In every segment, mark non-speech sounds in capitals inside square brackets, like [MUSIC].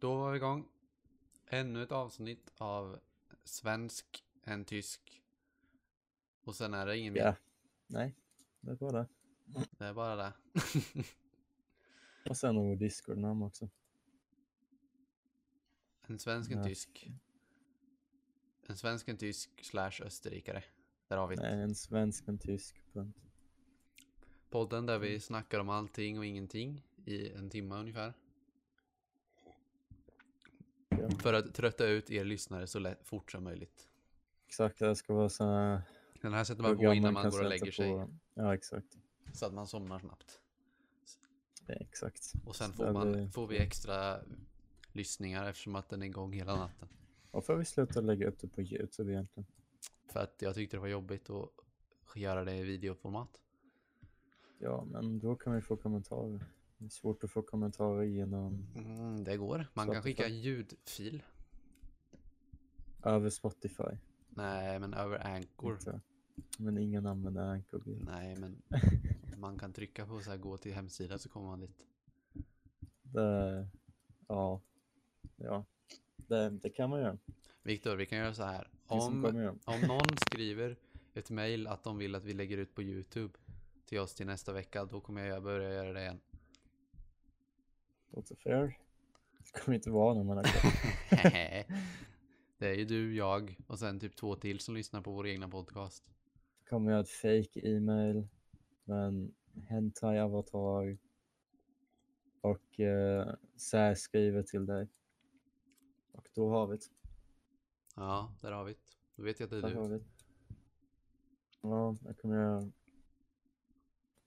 Då var vi igång. Ännu ett avsnitt av Svensk, en tysk. Och sen är det ingen mer. Ja. Nej, det är bara det. Det är bara det. Och sen har vi Discord-namn också. en svensk, en Ja. tysk. En svensk, en tysk slash österrikare. Där har vi det. Nej, en svensk, en tysk. Punkt. Podden där Mm. vi snackar om allting och ingenting i en timme ungefär. För att trötta ut er lyssnare så lätt, fort som möjligt. Exakt, det ska vara så här Den här sätter man på innan man kan går och lägger sig. på. Ja, exakt. Så att man somnar snabbt. Det exakt. Och sen får, man, blir- får vi extra lyssningar eftersom att den är igång hela natten. Varför har vi slutat lägga upp det på YouTube egentligen? För att jag tyckte det var jobbigt att göra det i videoformat. Ja, men då kan vi få kommentarer. Det är svårt att få kommentarer genom Mm, det går. Man kan Spotify. skicka ljudfil. över Spotify. Nej, men över Anchor. Inte. Men ingen använder Anchor. Nej, men [LAUGHS] man kan trycka på så här gå till hemsidan så kommer man dit. Det, ja, ja. Det, det kan man göra. Viktor, vi kan göra så här. Om, om någon skriver ett mail att de vill att vi lägger ut på YouTube till oss till nästa vecka, då kommer jag börja göra det igen. Låter fair. Det kommer inte vara har klart. [LAUGHS] det är ju du, jag och sen typ två till som lyssnar på vår egna podcast. kommer jag ett fake e-mail med en hentai avatar och eh, särskriver till dig. Och då har vi det. Ja, där har vi det. Då vet jag att det är Där har du. vi det. Ja, jag kommer göra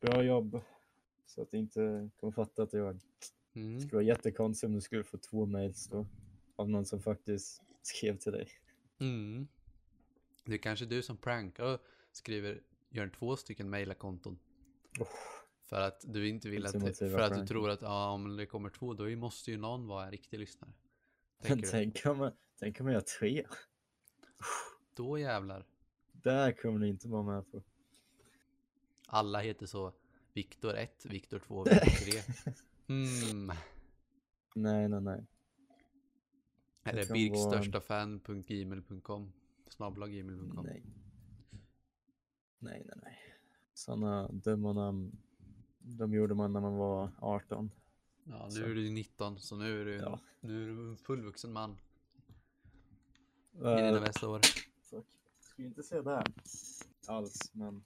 bra jobb så att du inte kommer fatta att jag det Mm. skulle vara jättekonstigt om du skulle få två mails då av någon som faktiskt skrev till dig. Mm. Det är kanske du som prankar och skriver, gör två stycken mailakonton. Oh, För att du inte vill att, Ultimativa för att du tror att ja, om det kommer två då måste ju någon vara en riktig lyssnare. Tänker du? tänk, om man, tänk om jag gör tre. Då jävlar. Där kommer ni inte vara med på. Alla heter så Viktor 1, Viktor 2, [LAUGHS] Viktor 3. Mm. Nej, nej, nej. Eller birkstörstafan.gmail.com Snabbla gmail.com Nej. Nej, nej, nej. Sådana dumma namn, de gjorde man när man var 18. Ja, nu Så. är du 19 så nu är du, Ja. nu är du en fullvuxen man i Uh, dina bästa år. fuck. Skulle inte säga det här alls, men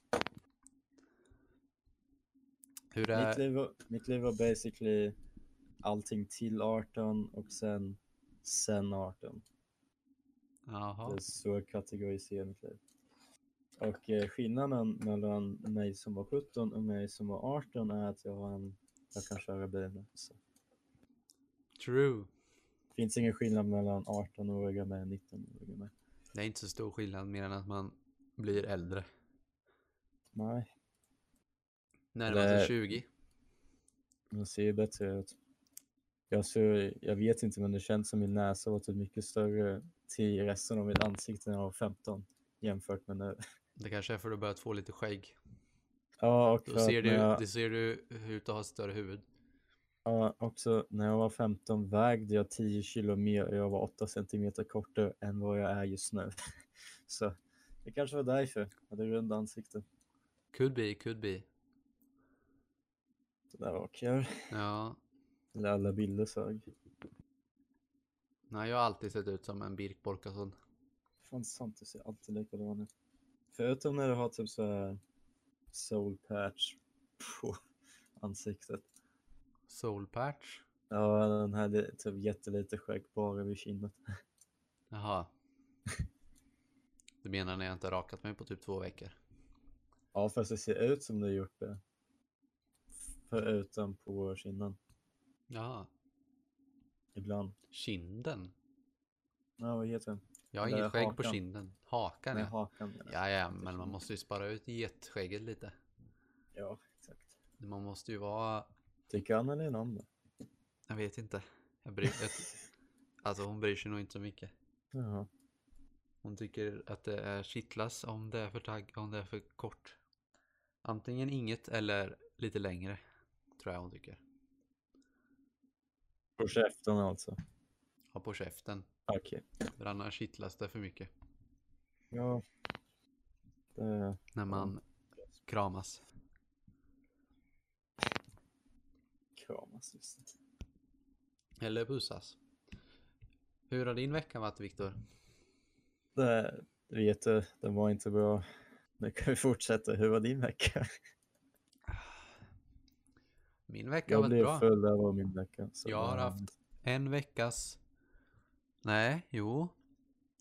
Hur mitt är, liv, var, mitt liv var basically allting till 18 och sen sen 18. Det jaha, är så jag kategoriserar mitt liv. Och eh, skillnaden mellan mig som var 17 och mig som var 18 är att jag har en, jag kan köra bil nu. Så. true. Det finns ingen skillnad mellan 18-åriga med 19-åriga med. Det är inte så stor skillnad mer än att man blir äldre. Nej, Närmar Det- sig 20. man ser ju bättre ut. Jag, ser, jag vet inte men det känns som min näsa var typ mycket större till resten av mitt ansikte när jag var 15 jämfört med nu. Det kanske är för att du börjat få lite skägg. Ja, och Då ser du, jag, det ser du ut att ha större huvud. ja, också när jag var 15 vägde jag 10 kilo mer och jag var 8 centimeter kortare än vad jag är just nu. [LAUGHS] Så det kanske var därför jag hade runda ansikte. Could be, could be. Det där var kul. Ja, Eller alla bilder sög. nej jag har alltid sett ut som en Birk Borkason. Fan sant, du ser alltid likadan ut. Förutom när du har typ så här soul patch på [LAUGHS] ansiktet. Soul patch. Ja, den här typ jättelite skägg bara vid kinnet. [LAUGHS] Jaha. Du menar när jag inte rakat mig på typ två veckor? Ja, fast det ser ut som du har gjort det. Förutom på kinden. Jaha. Ibland. Kinden? Ja, vad heter den? Jag har Eller inget skägg på hakan. kinden. Hakan Nej, ja. hakan. Ja, ja, men man måste ju spara ut getskägget lite. Ja, exakt. Man måste ju vara... Tycker Annelin om det? Jag vet inte. Jag bryr... [LAUGHS] Alltså hon bryr sig nog inte så mycket. Jaha. Hon tycker att det är kittlas om det är för tagg, om det är för kort. Antingen inget eller lite längre. Tror jag hon tycker. På käften alltså. ha på käften. Okej. För annars kittlas det för mycket. Ja. Det... När man kramas. Kramas just det. Eller pussas. Hur har din vecka varit Viktor? Det, vet du, den var inte bra. Nu kan vi fortsätta. Hur var din vecka? Min vecka Jag blev bra. full av min vecka. så Jag har haft en veckas... Nej, jo.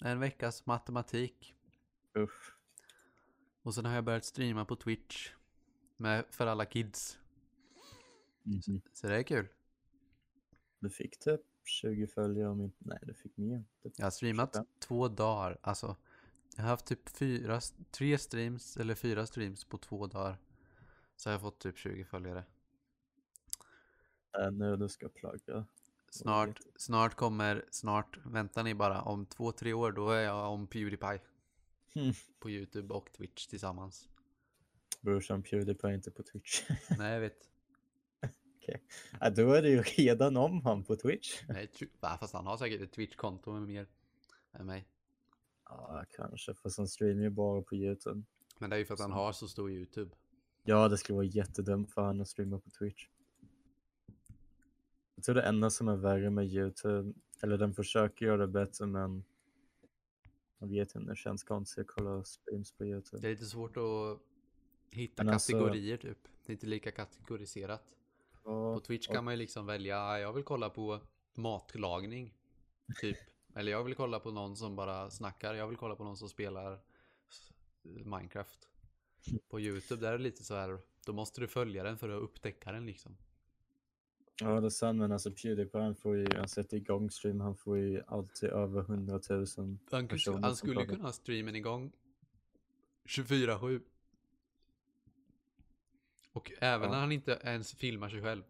En veckas matematik. Usch. Och sen har jag börjat streama på Twitch. Med, för alla kids. Mhm. Så det är kul. Du fick typ 20 följare om inte... Nej, du fick mer. Typ. Jag har streamat 25. två dagar. Alltså, jag har haft typ fyra, tre streams eller fyra streams på två dagar. Så har jag fått typ 20 följare. Äh, nu du ska plugga. Snart, snart kommer, snart, väntar ni bara, om två, tre år då är jag om Pewdiepie. Mm. På YouTube och Twitch tillsammans. Brorsan Pewdiepie är inte på Twitch. [LAUGHS] Nej, jag vet. äh, då är det ju redan om han på Twitch. Nej, va, fast han har säkert ett Twitch-konto med mer än mig. Ja, kanske. Fast han streamar ju bara på YouTube. Men det är ju för att han har så stor YouTube. Ja, det skulle vara jättedumt för han att streama på Twitch. Jag tror det enda som är värre med YouTube, eller den försöker göra det bättre men jag vet inte, det känns konstigt att kolla streams på YouTube. Det är lite svårt att hitta Men alltså- kategorier typ. Det är inte lika kategoriserat. På Ja, Twitch och- kan man ju liksom välja, "Ah, jag vill kolla på matlagning. Typ. Eller jag vill kolla på någon som bara snackar. Jag vill kolla på någon som spelar Minecraft. [LAUGHS] På YouTube där är det lite så här. Då måste du följa den för att upptäcka den liksom. Ja, det är sant, men alltså Pewdiepie han får ju, han sätter igång stream, han får ju alltid över 100 000. Han, personer han skulle kollar. kunna ha streamen igång 24-7. Och även Ja. när han inte ens filmar sig själv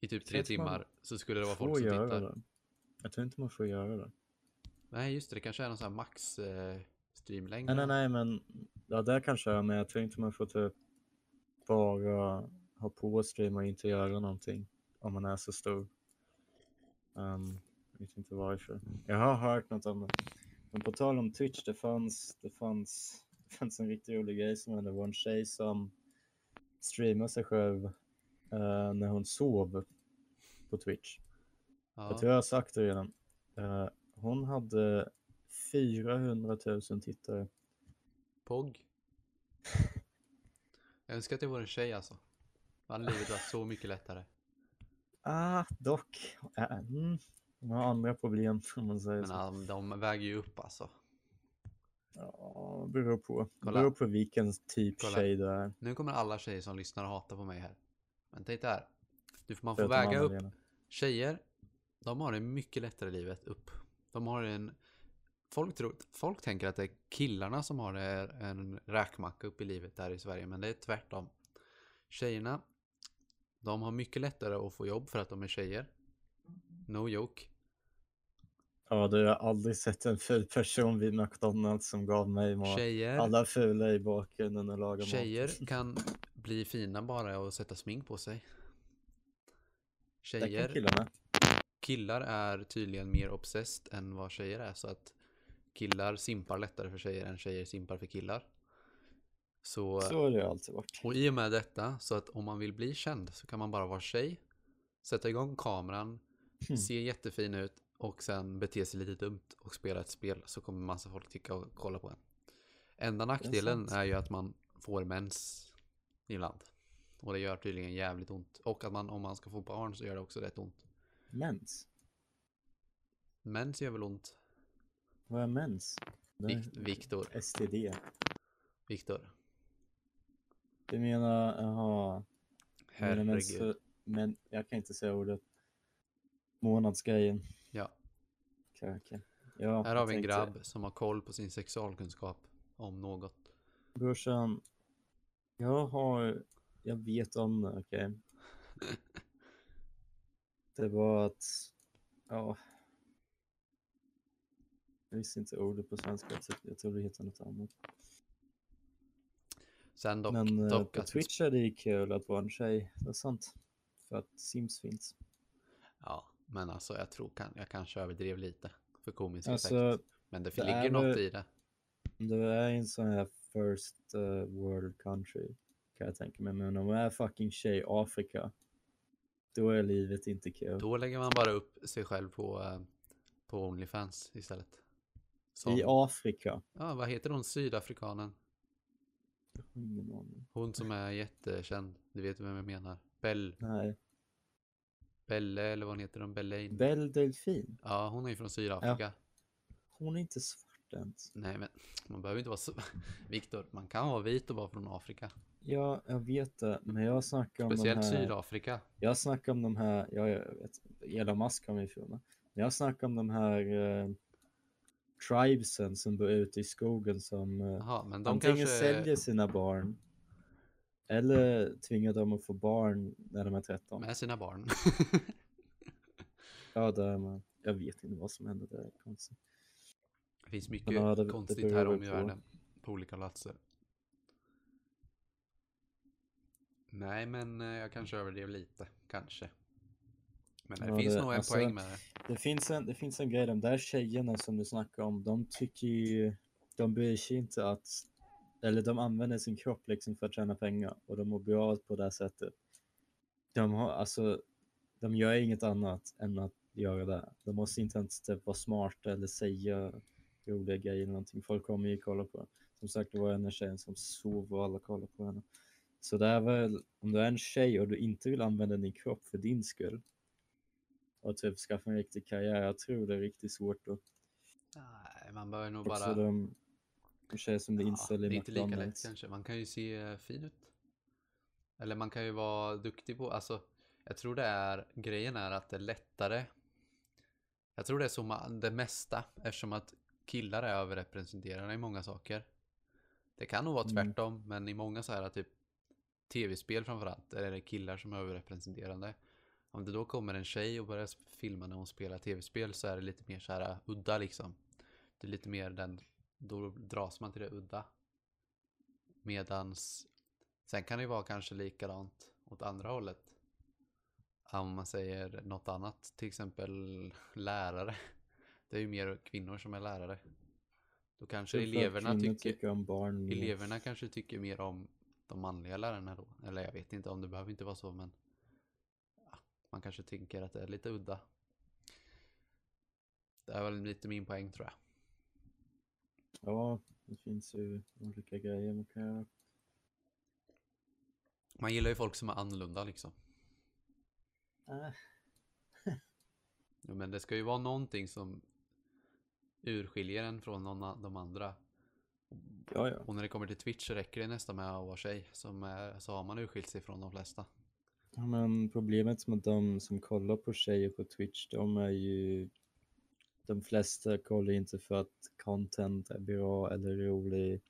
i typ tre timmar så skulle det vara folk som tittar. det. Jag tror inte man får göra det. Nej just det, det kanske är någon sån här max eh, streamlängd. Nej, nej, nej, men ja, det kanske är, men jag tror inte man får typ bara ha på och streama och inte göra någonting om man är så stor. Um, jag vet inte varför. Jag har hört något om det. Men på tal om Twitch, det fanns, det fanns, det fanns en riktigt rolig grej som hände. Det var en tjej som streamade sig själv eh, när hon sov på Twitch. Jag Ja. tror jag har sagt det redan. Eh, hon hade 400 000 tittare. Pog. Jag önskar att jag var en tjej alltså. Då hade livet varit så mycket lättare. Ah, dock. Äh, mm, de har andra problem [LAUGHS] om man säger Men så. ja, de väger ju upp alltså. Ja, beror på. Kolla. Beror på vilken typ Kolla. tjej det är. Nu kommer alla tjejer som lyssnar att hata på mig här. Men tänk här. Du, får- man får väga upp. Anna-Lena. Tjejer, de har det mycket lättare i livet upp. De har en... Folk, tror, folk tänker att det är killarna som har en räkmacka upp i livet där i Sverige, men det är tvärtom. Tjejerna, de har mycket lättare att få jobb för att de är tjejer. No joke. Ja, du har aldrig sett en ful person vid McDonalds som gav mig mat. Tjejer, Alla fula i bakgrunden och lagar tjejer mat. kan bli fina bara och sätta smink på sig. Tjejer, killarna. killar är tydligen mer obsessed än vad tjejer är. Så att killar simpar lättare för tjejer än tjejer simpar för killar. Så, Så har det alltid varit. och i och med detta, så att om man vill bli känd så kan man bara vara tjej, sätta igång kameran, Hmm. se jättefin ut och sen bete sig lite dumt och spela ett spel så kommer massa folk tycka och kolla på en. Enda nackdelen sant. är ju att man får mens ibland. Och det gör tydligen jävligt ont. Och att man om man ska få barn så gör det också rätt ont. Mens? Mens gör väl ont? Vad är mens? Är Viktor. STD. Viktor. Du menar, jaha. Herregud. för- Men jag kan inte säga ordet. Månadsgrejen. Ja. Okej, okej. Ja, Här har vi en tänkte- grabb som har koll på sin sexualkunskap om något. Brorsan, jag har, jag vet om det, okej. [LAUGHS] Det var att, ja. Jag visste inte ordet på svenska, så jag tror det heter något annat. Sen dock, Men eh, dock på Twitch är det kul att vara en tjej, det är sant. För att Sims finns. Ja, Men alltså jag tror kan, jag kanske överdrev lite för komisk Alltså, effekt. Men det, det ligger är något i det. Det är en sån här first eh, world country kan jag tänka mig. Men om man är fucking tjej Afrika, då är livet inte kul. Då lägger man bara upp sig själv på, eh, på Onlyfans istället. Som, I Afrika? ja, vad heter hon? Sydafrikanen. Jag har ingen aning. Hon som är jättekänd. Du vet vem jag menar. Bell, Nej. Belle eller vad hon heter. hon? Belle. Belle Delfin? Ja, hon är ju från Sydafrika. Hon är inte svart ens. Nej, men man behöver inte vara så... [LAUGHS] Viktor, man kan vara vit och vara från Afrika. Ja, jag vet det. Men jag snackar om Speciellt de här... Sydafrika. Jag snackar om de här, ja, jag vet, Elon Musk ifrån det. Men jag snackar om de här eh, tribesen som bor ute i skogen som eh, Jaha, men de antingen kanske... säljer sina barn eller tvingar dem att få barn när de är 13. Med sina barn. Ja, det är man. Jag vet inte vad som händer där. Det är konstigt. det finns mycket ja, det- det konstigt beror här om i på. världen. På olika platser. Nej, men eh, jag kanske överdrev lite. Kanske. Men det Ja, finns det- nog en alltså- poäng med det. Det finns, en, det finns en grej, de där tjejerna som du snackar om, de tycker ju, de bryr sig inte att, eller de använder sin kropp liksom för att tjäna pengar och de mår bra på det här sättet. De har, alltså, de gör inget annat än att göra det. De måste inte ens typ vara smarta eller säga roliga grejer eller någonting. Folk kommer ju kolla på. Som sagt, det var en tjej som sov och alla kollade på henne. Så det är väl, om du är en tjej och du inte vill använda din kropp för din skull, och typ skaffa en riktig karriär. Jag tror det är riktigt svårt att Nej, man bör nog också bara... de de tjejer som blir Ja, det är inte lika lätt kanske. Man kan ju se eh, fin ut. Eller man kan ju vara duktig på, alltså jag tror det är, grejen är att det är lättare. Jag tror det är så ma- det mesta eftersom att killar är överrepresenterade i många saker. Det kan nog vara Mm. tvärtom, men i många så här typ tv-spel framförallt, är det killar som är överrepresenterade. Om det då kommer en tjej och börjar filma när hon spelar tv-spel så är det lite mer så här uh, udda liksom. Det är lite mer den, då dras man till det udda. Medans, sen kan det ju vara kanske likadant åt andra hållet. Om man säger något annat, till exempel [LAUGHS] lärare. Det är ju mer kvinnor som är lärare. Då kanske eleverna kvinnor tycker, om barn eleverna kanske tycker mer om de manliga lärarna då. Eller jag vet inte om det behöver inte vara så men man kanske tänker att det är lite udda. Det är väl lite min poäng tror jag. Ja, det finns ju olika grejer man kan göra. Man gillar ju folk som är annorlunda liksom. Äh, [LAUGHS] Ja, men det ska ju vara någonting som urskiljer en från någon av de andra. ja, ja. Och när det kommer till Twitch så räcker det nästan med att vara tjej. Som är, så har man urskilt sig från de flesta. Ja. Men problemet med de som kollar på tjejer på Twitch, de är ju... De flesta kollar inte för att content är bra eller rolig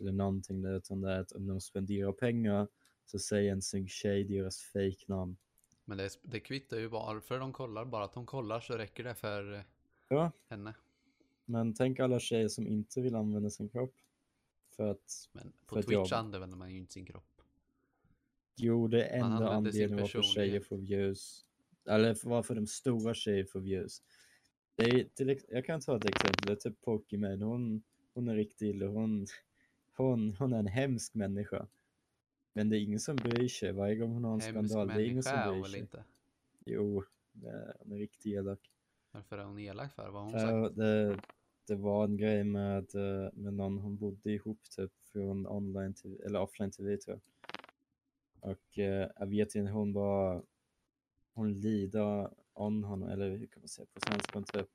eller någonting där, utan det är att om de spenderar pengar så säger en snygg tjej deras fejknamn. Men det, det kvittar ju varför de kollar. Bara att de kollar så räcker det för Ja, henne. Men tänk alla tjejer som inte vill använda sin kropp. För att, Men på Twitch jobb. använder man ju inte sin kropp. Enda använder sin anledningen varför tjejer får views. Eller för varför de stora tjejer får views. Det är, till, jag kan ta ett exempel, det är typ Pokimane, hon, hon är riktigt illa, hon, hon, hon är en hemsk människa. Men det är ingen som bryr sig varje gång hon har en Hemsk skandal. Det är ingen som bryr sig. inte? Jo, hon är riktigt elak. Varför är hon elak för? Vad har hon sagt? För det, det var en grej med, eh, med någon hon bodde ihop typ från online TV, eller offline TV tror jag. Och eh, jag vet inte, hon var, hon lida om honom, eller hur kan man säga på svenska, typ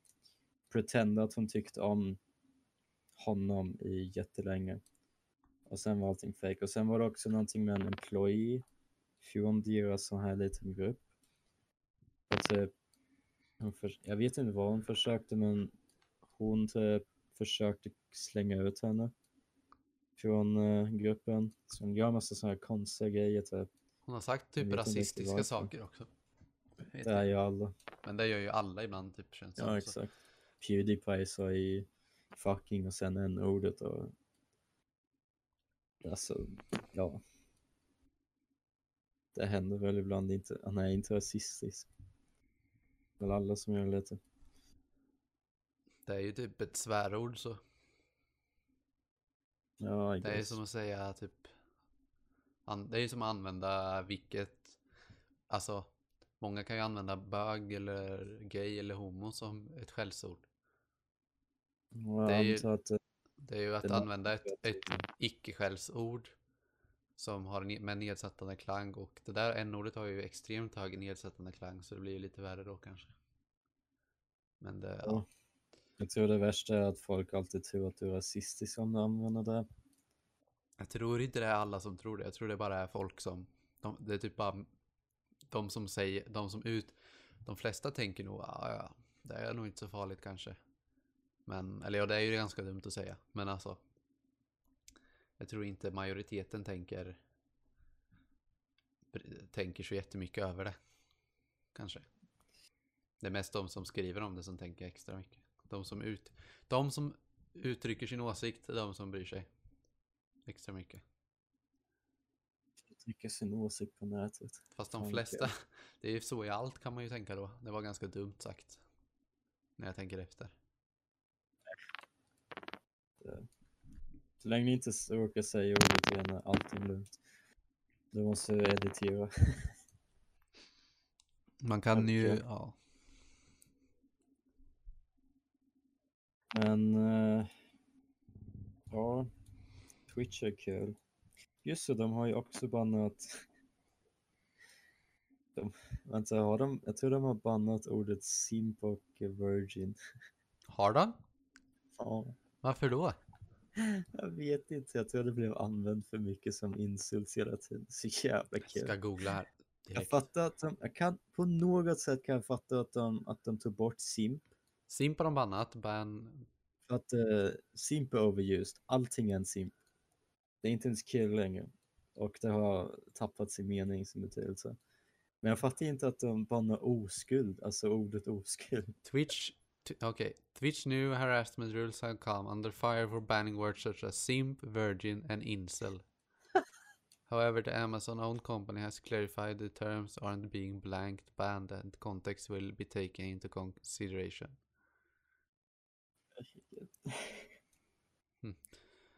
pretenda att hon tyckte om honom i jättelänge. Och sen var allting fake. Och sen var det också någonting med en employee från deras sån här liten grupp. Och typ, hon för, jag vet inte vad hon försökte men hon typ försökte slänga ut henne från gruppen. Så hon gör massa sådana här konstiga grejer typ. Hon har sagt typ rasistiska varför. saker också. Vet Det är ju alla. Men det gör ju alla ibland typ känns det Ja som. exakt. Pewdiepie sa i fucking och sen en ordet och alltså ja. Det händer väl ibland inte. Han är inte rasistisk. Väl alla som gör lite. Det är ju typ ett svärord så. Ja, Det är som att säga typ. Det är ju som att använda vilket. Alltså. Många kan ju använda bög eller gay eller homo som ett skällsord. Det är ju- att det, är ju att använda ett, ett icke-skällsord. Som har med nedsättande klang och det där n-ordet har ju extremt hög nedsättande klang så det blir ju lite värre då kanske. Men det, ja. Ja jag tror det värsta är att folk alltid tror att du är rasistisk om du använder det. Jag tror inte det är alla som tror det. Jag tror det bara är folk som, de, det är typ bara de som säger, de som ut, de flesta tänker nog, ah, ja, det är nog inte så farligt kanske. Men, eller ja, det är ju ganska dumt att säga, men alltså. Jag tror inte majoriteten tänker, tänker så jättemycket över det. Kanske. Det är mest de som skriver om det som tänker extra mycket. De som, ut, de som uttrycker sin åsikt är de som bryr sig extra mycket. Trycka sin åsikt på nätet. Fast de flesta, [LAUGHS] det är ju så i allt kan man ju tänka då. Det var ganska dumt sagt. När jag tänker efter. Så länge ni inte råkar säga ordet igen är allting lugnt. Du måste editera. Man kan ju, Okej. ja. Men eh, ja, Twitch är kul. Just så, de har ju också bannat. De, vänta, har de? Jag tror de har bannat ordet simp och virgin. Har de? Ja, Varför då? jag vet inte, jag tror det blev använt för mycket som insult hela tiden. Så jävla Jag kul. ska googla här. Jag Direkt. fattar att de, jag kan på något sätt kan jag fatta att de, att de tog bort simp. Simp har de bannat, ban... För att uh, simp är overused. Allting är en simp. Det är inte ens kill längre. Och det har tappat sin mening som betydelse. Men jag fattar inte att de bannar oskuld, alltså ordet oskuld. Twitch, okej. Twitch new harassment rules have come under fire for banning words such as simp, virgin and incel. [LAUGHS] However, the Amazon-owned company has clarified the terms aren't being blanked banned and context will be taken into consideration.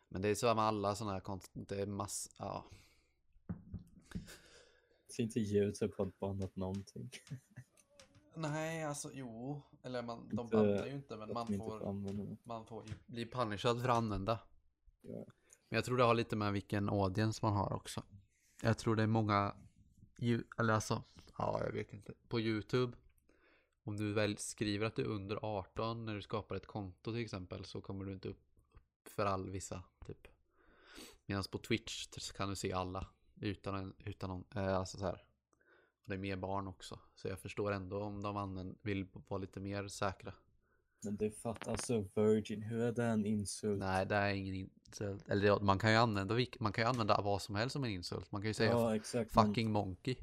Men det är så med alla sådana här konst... Det är mass... Ja. Så inte YouTube har bannat någonting. Nej, alltså jo. Eller man, de Inte- bannar ju inte, men Att man får det. man får ju bli punishad för att använda. Ja. Men jag tror det har lite med vilken audience man har också. Jag tror det är många, ju- eller alltså, ja jag vet inte. På YouTube, om du väl skriver att du är under 18 när du skapar ett konto till exempel så kommer du inte upp, upp för all vissa typ. Medan på Twitch kan du se alla utan, en, utan någon, eh, alltså så här. Och det är mer barn också. Så jag förstår ändå om de använder, vill vara lite mer säkra. Men det fattar alltså virgin, hur är det en insult? Nej, det är ingen insult. Eller man kan ju använda, man kan ju använda vad som helst som en insult. Man kan ju säga ja, exakt. men- fucking monkey.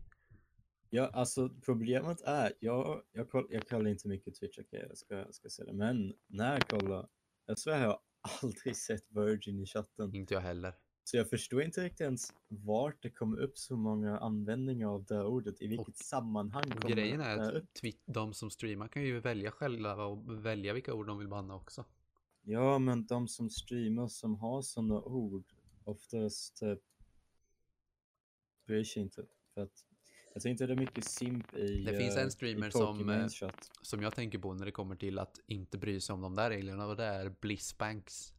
Ja, alltså problemet är, jag, jag, koll, jag kollar inte mycket Twitch, okej, jag, ska, jag ska säga det, men när jag kollar, jag svär jag har [LAUGHS] aldrig sett Virgin i chatten. Inte jag heller. Så jag förstår inte riktigt ens vart det kommer upp så många användningar av det ordet, i vilket sammanhang Och kommer grejen det är att twi- de som streamar kan ju välja själva och välja vilka ord de vill banna också. Ja, men de som streamar som har sådana ord, oftast typ bryr sig inte. För att jag tror inte det är mycket simp i Det finns en eh, streamer som, eh. Som jag tänker på när det kommer till att inte bry sig om de där reglerna och det är Blissbanks.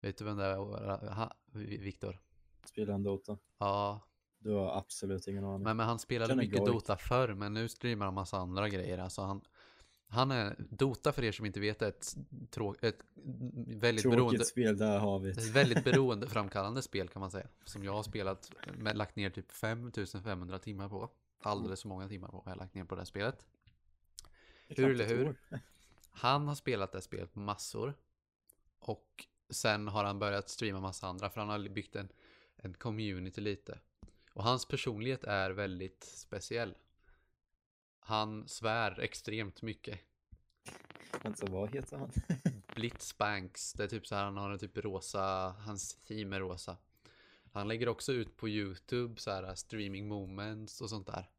Vet du vem det är? Viktor? Spelar han Dota? Ja, Du har absolut ingen aning. men, men han spelade mycket. Dota förr men nu streamar han massa andra grejer. Alltså han, han är, Dota för er som inte vet är ett, trå, ett väldigt Tråkigt beroende, spel, där har vi ett väldigt beroendeframkallande spel kan man säga. Som jag har spelat, med, lagt ner typ 5500 timmar på. Alldeles för många timmar på har jag lagt ner på det här spelet. Hur eller hur? Han har spelat det här spelet massor. Och sen har han börjat streama massa andra för han har byggt en, en community lite. Och hans personlighet är väldigt speciell. Han svär extremt mycket. Alltså vad heter han? [LAUGHS] Blitzbanks, det är typ så här han har en typ rosa, hans theme är rosa. Han lägger också ut på YouTube så här streaming moments och sånt där.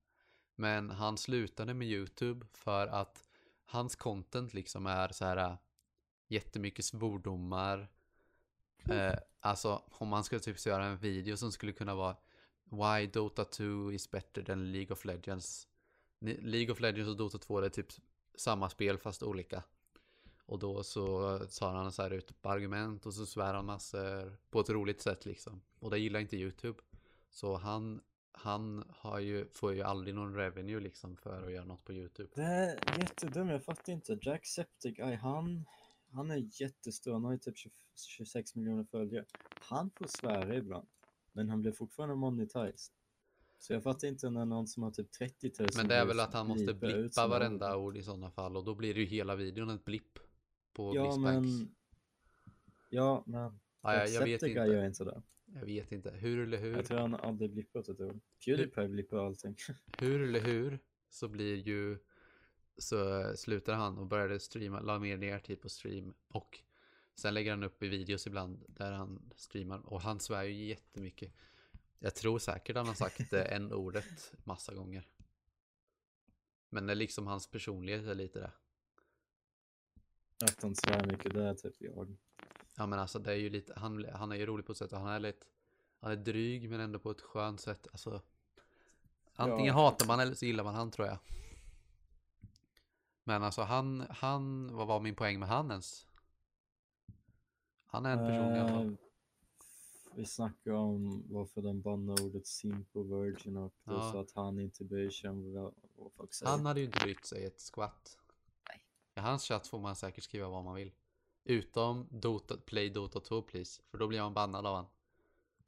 Men han slutade med YouTube för att hans content liksom är så här jättemycket svordomar. Eh, alltså om man skulle typ göra en video som skulle kunna vara Why Dota 2 is better than League of Legends. League of Legends och Dota 2 det är typ samma spel fast olika. Och då så tar han så här ut på argument och så svär han massor på ett roligt sätt liksom. Och det gillar inte YouTube. Så han, han har ju, får ju aldrig någon revenue liksom för att göra något på YouTube. Det är jättedumt, jag fattar inte. Jacksepticeye, han, han är jättestor, han har ju typ 20, 26 miljoner följare. Han får svära ibland, men han blir fortfarande monetized. Så jag fattar inte när någon som har typ 30 000 Men det är väl att han måste blippa varenda ord. i sådana fall och då blir det ju hela videon ett blipp på Ja, men... Ja, men... Ja, jag, vet inte. gör inte det. Jag vet inte. Hur eller hur? Jag tror han aldrig blippat ett ord. Pewdiepie blippar allting. [LAUGHS] Hur eller hur så blir ju så slutar han och började streama, la mer ner tid på stream och sen lägger han upp i videos ibland där han streamar och han svär ju jättemycket. Jag tror säkert han har sagt det en ordet massa gånger. Men det är liksom hans personlighet är lite det. Att han svär mycket, det är typ jag. Ja men alltså det är ju lite, han, han är ju rolig på ett sätt och han är lite, han är dryg men ändå på ett skönt sätt. Alltså, antingen Ja. hatar man eller så gillar man han tror jag. Men alltså han, han, vad var min poäng med han ens? Han är en person jag har. Eh, Vi snackade om varför de bannade ordet simple virgin och då Ja. sa att han inte bryr sig om vad, vad folk säger. Han hade ju inte brytt sig ett skvatt. I hans chatt får man säkert skriva vad man vill. Utom Dota, play Dota 2 please. För då blir man bannad av han.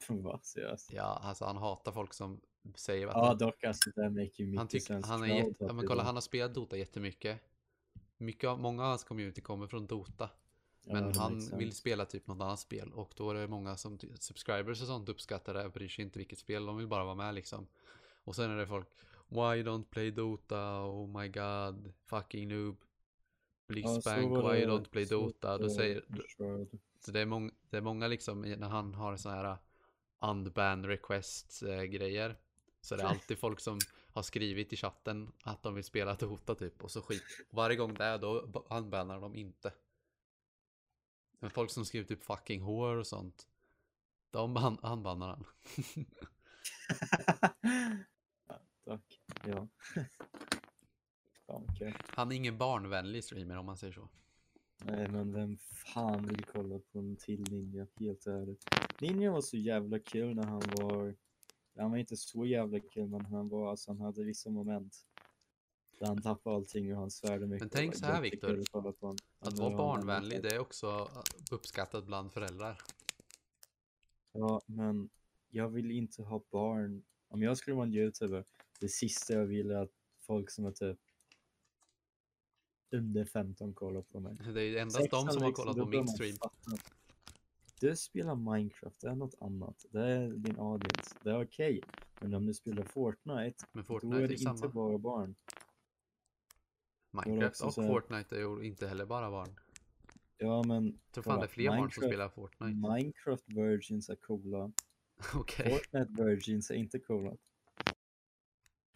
[LAUGHS] Va? Seriöst? Ja, alltså han hatar folk som säger att Ja, han, dock alltså det maker ju Han, sense. han är jätte, ja, men kolla han har spelat Dota jättemycket. Mycket av, många av hans community kommer från Dota. Ja, Men det han vill spela typ något annat spel. Och då är det många som, subscribers och sånt uppskattar det. Bryr sig inte vilket spel, de vill bara vara med liksom. Och sen är det folk. Why don't play Dota? Oh my god. Fucking noob. Ja, Blitzbank, så var why don't play Dota? Då säger, så det är, mång, det är många liksom när han har såna här unban request eh, grejer. Så det är [LAUGHS] alltid folk som har skrivit i chatten att de vill spela Dota typ och så skit. Varje gång det är då unbannar de inte. Men folk som skriver typ fucking whore och sånt. De unbannar han. [LAUGHS] ja, tack. Ja. [LAUGHS] Fan, okej. Han är ingen barnvänlig streamer om man säger så. Nej, men vem fan vill kolla på en till Ninja? Helt ärligt. Ninja var så jävla kul när han var... Han var inte så jävla kul, men han var alltså, han hade vissa moment. Där han tappade allting och han svärde mycket. Men tänk så här, Viktor. Att vara barnvänlig det är också uppskattat bland föräldrar. Ja, men jag vill inte ha barn. Om jag skulle vara en youtuber, det sista jag vill är att folk som är typ under 15 kollar på mig. Det är endast de Sexan som har liksom, kollat på min stream. Du spelar Minecraft, det är något annat. Det är din audience. Det är okej. Men om du spelar Fortnite, Men då Fortnite är är det ju inte samma. bara barn. Minecraft och så Fortnite är ju inte heller bara barn. Ja, men Jag tror fan det är fler barn som spelar Fortnite. Minecraft virgins är coola. [LAUGHS] Okej. Fortnite virgins är inte coola.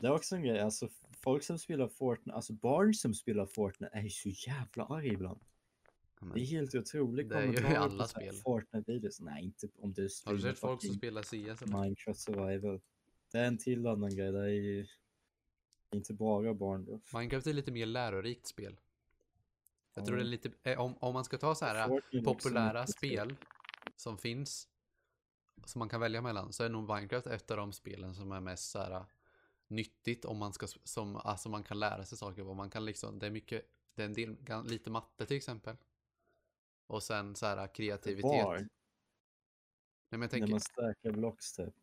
Det är också en grej, alltså folk som spelar Fortnite, alltså barn som spelar Fortnite är ju så jävla arga ibland. Men Det är helt otroligt. Det är ju i alla spel. Fortnite-videos. Nej, inte om du Har du sett folk som spelar CS? Minecraft survival. Det är en till annan grej, det är ju inte bara barn. Minecraft är lite mer lärorikt spel. Jag tror det är lite, eh, om, om man ska ta så här populära spel som finns som man kan välja mellan så är nog Minecraft ett av de spelen som är mest så här nyttigt om man ska som alltså man kan lära sig saker på. Man kan liksom det är mycket det är en del lite matte till exempel. Och sen så här kreativitet. Var? Nej men jag När tänker man stackar blocks typ.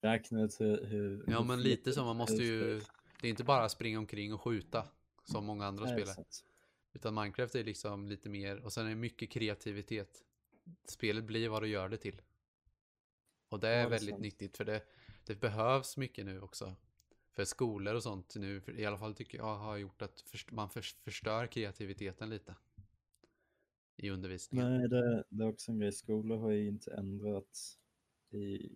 Räkna ut hur... hur Ja men lite så man måste ju. Det är inte bara springa omkring och skjuta som många andra Nej, spel är. sant. Utan Minecraft är liksom lite mer, och sen är det mycket kreativitet. Spelet blir vad du gör det till. Och det är Ja, det är väldigt sant. nyttigt för det, det behövs mycket nu också. För skolor och sånt nu, i alla fall tycker jag har gjort att man förs- förstör kreativiteten lite. I undervisningen. Nej, det, det är också en grej. Skolor har ju inte ändrat i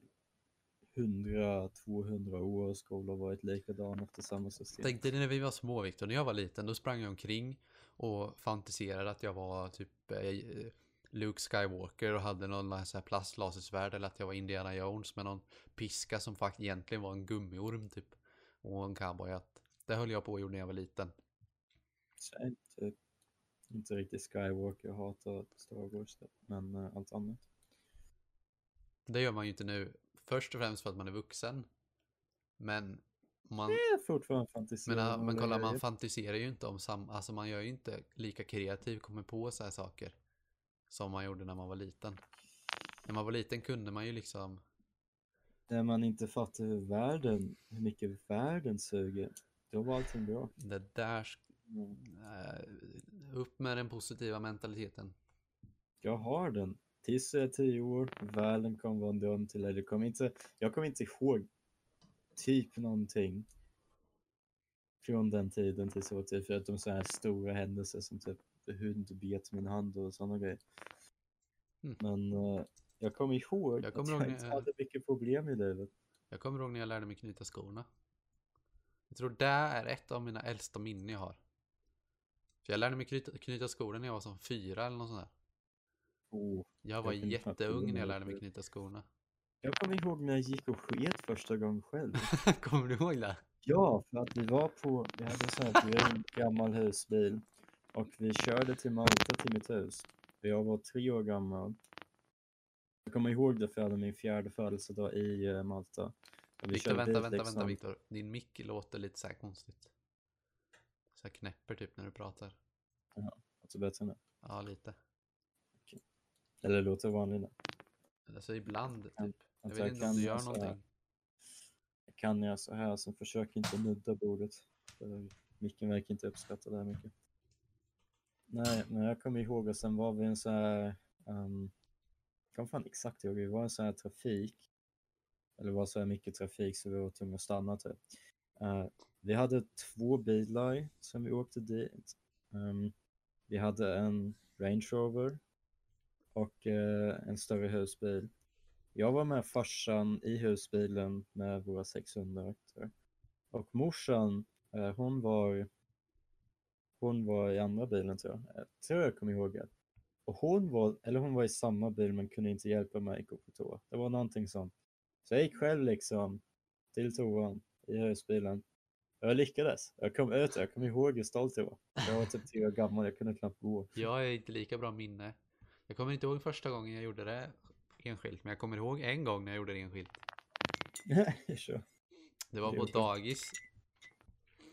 100-200 år och skolan varit likadan efter samma system. Tänk dig när vi var små Viktor, när jag var liten då sprang jag omkring och fantiserade att jag var typ eh, Luke Skywalker och hade någon så här plastlasersvärd eller att jag var Indiana Jones med någon piska som faktiskt egentligen var en gummiorm typ. Och en cowboyhatt. Det höll jag på och gjorde när jag var liten. Jag inte, inte riktigt Skywalker, jag hatar Star Wars, men uh, allt annat. Det gör man ju inte nu. Först och främst för att man är vuxen. Men man... Det är fortfarande fantisera. Men, äh, men kolla, man fantiserar ju inte om samma... Alltså man gör ju inte lika kreativ, kommer på så här saker. Som man gjorde när man var liten. När man var liten kunde man ju liksom... När man inte fattar hur världen, hur mycket världen suger, då var allting bra. Det där... Mm. eh, upp med den positiva mentaliteten. Jag har den. Tills jag är tio år, världen kommer vara dum till dig. Det kommer inte, jag kommer inte ihåg typ någonting från den tiden tills jag var tio, förutom så här stora händelser som typ hund bet min hand och sådana grejer. Mm. Men eh, jag kommer ihåg Jag kommer att jag inte hade mycket problem i livet. Jag kommer ihåg när jag lärde mig knyta skorna. Jag tror det är ett av mina äldsta minnen jag har. För jag lärde mig knyta, knyta skorna när jag var som fyra eller något sånt där. Oh. Jag var Jag jätteung när jag lärde mig knyta skorna. Jag kommer ihåg när jag gick och sket första gången själv. [LAUGHS] kommer du ihåg det? Ja, för att vi var på, vi hade en sån här grön gammal husbil och vi körde till Malta till mitt hus. Jag var tre år gammal. Jag kommer ihåg det för jag hade min fjärde födelsedag i eh, Malta. Och vi körde vänta, dit vänta, vänta liksom- Viktor. Din mick låter lite så här konstigt. Så här knäpper typ när du pratar. Alltså bättre nu. Ja, lite. Eller låter vanligt nu. Alltså ibland typ. Jag Alltså, vet inte om du gör någonting. Jag kan göra så här, så försök inte nudda bordet. Micken verkar inte uppskatta det här mycket. Nej, men jag kommer ihåg och sen var vi en så här, um, jag kommer fan exakt ihåg, vi var en så här trafik. Eller var så här mycket trafik så vi var tvungna att stanna typ. Eh, vi hade två bilar som vi åkte dit. Ehm, vi hade en Range Rover och eh, en större husbil. Jag var med farsan i husbilen med våra 600 hundar. Och morsan, eh, hon var hon var i andra bilen tror jag. Eh, jag tror jag kommer ihåg det. Och hon var, eller hon var i samma bil men kunde inte hjälpa mig att gå på toa. Det var någonting sånt. Så jag gick själv liksom till toan i husbilen. Jag lyckades. Jag kom ut, jag kommer ihåg hur stolt jag var. Jag var typ tre år gammal, jag kunde knappt gå. Jag är inte lika bra minne. Jag kommer inte ihåg första gången jag gjorde det enskilt. Men jag kommer ihåg en gång när jag gjorde det enskilt. Det var på dagis.